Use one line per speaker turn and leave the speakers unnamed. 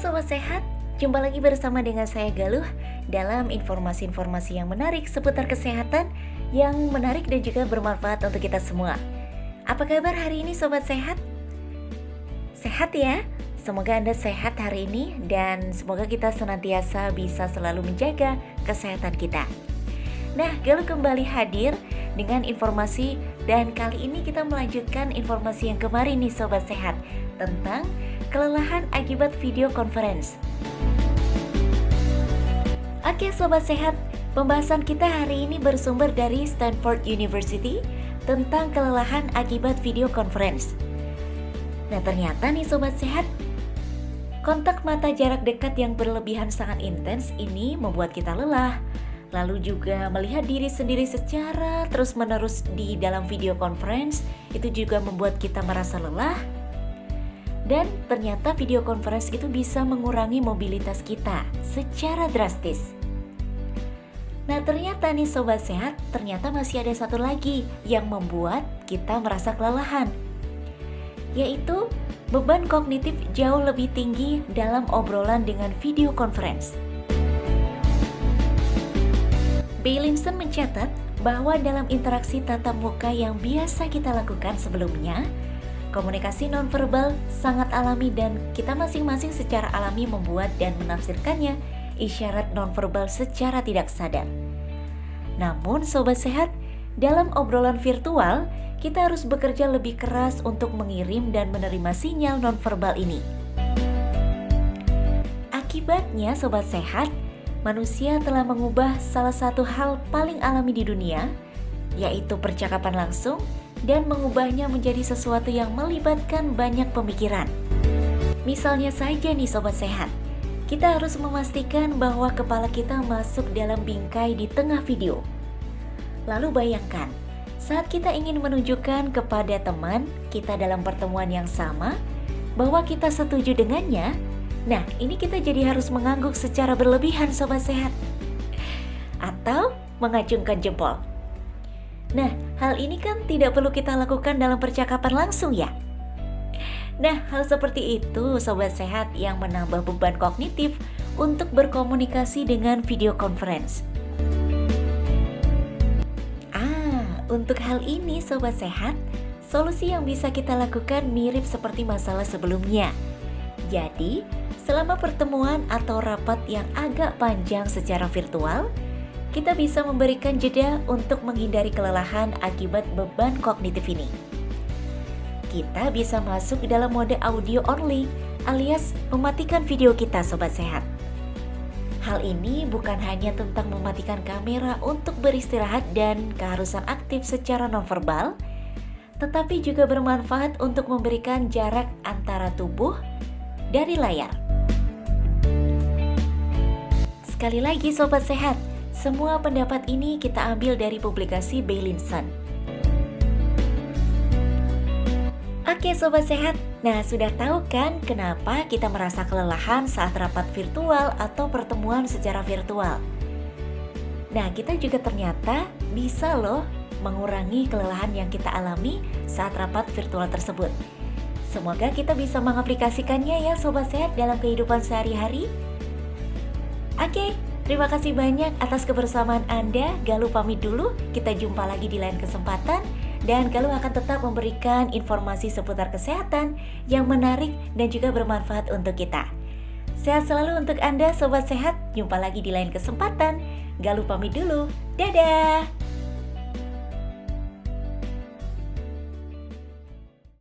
Sobat Sehat, jumpa lagi bersama dengan saya Galuh dalam informasi-informasi yang menarik seputar kesehatan yang menarik dan juga bermanfaat untuk kita semua. Apa kabar hari ini Sobat Sehat? Sehat ya? Semoga Anda sehat hari ini dan semoga kita senantiasa bisa selalu menjaga kesehatan kita. Nah, Galuh kembali hadir dengan informasi dan kali ini kita melanjutkan informasi yang kemarin nih Sobat Sehat tentang kelelahan akibat video conference. Oke Sobat Sehat, pembahasan kita hari ini bersumber dari Stanford University tentang kelelahan akibat video conference. Nah ternyata nih Sobat Sehat, kontak mata jarak dekat yang berlebihan sangat intens ini membuat kita lelah, lalu juga melihat diri sendiri secara terus-menerus di dalam video conference itu juga membuat kita merasa lelah dan ternyata video conference itu bisa mengurangi mobilitas kita secara drastis. Nah ternyata nih Sobat Sehat, ternyata masih ada satu lagi yang membuat kita merasa kelelahan. Yaitu beban kognitif jauh lebih tinggi dalam obrolan dengan video conference. Bailinson mencatat bahwa dalam interaksi tatap muka yang biasa kita lakukan sebelumnya, Komunikasi nonverbal sangat alami dan kita masing-masing secara alami membuat dan menafsirkannya isyarat nonverbal secara tidak sadar. Namun sobat sehat, dalam obrolan virtual, kita harus bekerja lebih keras untuk mengirim dan menerima sinyal nonverbal ini. Akibatnya sobat sehat, manusia telah mengubah salah satu hal paling alami di dunia, yaitu percakapan langsung dan mengubahnya menjadi sesuatu yang melibatkan banyak pemikiran. Misalnya saja nih sobat sehat, kita harus memastikan bahwa kepala kita masuk dalam bingkai di tengah video. Lalu bayangkan, saat kita ingin menunjukkan kepada teman kita dalam pertemuan yang sama bahwa kita setuju dengannya, nah ini kita jadi harus mengangguk secara berlebihan sobat sehat. Atau mengacungkan jempol. Nah, hal ini kan tidak perlu kita lakukan dalam percakapan langsung ya. Nah, hal seperti itu sobat sehat yang menambah beban kognitif untuk berkomunikasi dengan video conference. Ah, untuk hal ini sobat sehat, solusi yang bisa kita lakukan mirip seperti masalah sebelumnya. Jadi, selama pertemuan atau rapat yang agak panjang secara virtual, kita bisa memberikan jeda untuk menghindari kelelahan akibat beban kognitif ini. Kita bisa masuk dalam mode audio only alias mematikan video kita sobat sehat. Hal ini bukan hanya tentang mematikan kamera untuk beristirahat dan keharusan aktif secara nonverbal, tetapi juga bermanfaat untuk memberikan jarak antara tubuh dari layar. Sekali lagi sobat sehat, semua pendapat ini kita ambil dari publikasi Bailinson. Oke sobat sehat, nah sudah tahu kan kenapa kita merasa kelelahan saat rapat virtual atau pertemuan secara virtual? Nah kita juga ternyata bisa loh mengurangi kelelahan yang kita alami saat rapat virtual tersebut. Semoga kita bisa mengaplikasikannya ya sobat sehat dalam kehidupan sehari-hari. Oke, Terima kasih banyak atas kebersamaan Anda. Galuh pamit dulu. Kita jumpa lagi di lain kesempatan. Dan Galuh akan tetap memberikan informasi seputar kesehatan yang menarik dan juga bermanfaat untuk kita. Sehat selalu untuk Anda, Sobat Sehat. Jumpa lagi di lain kesempatan. Galuh pamit dulu. Dadah!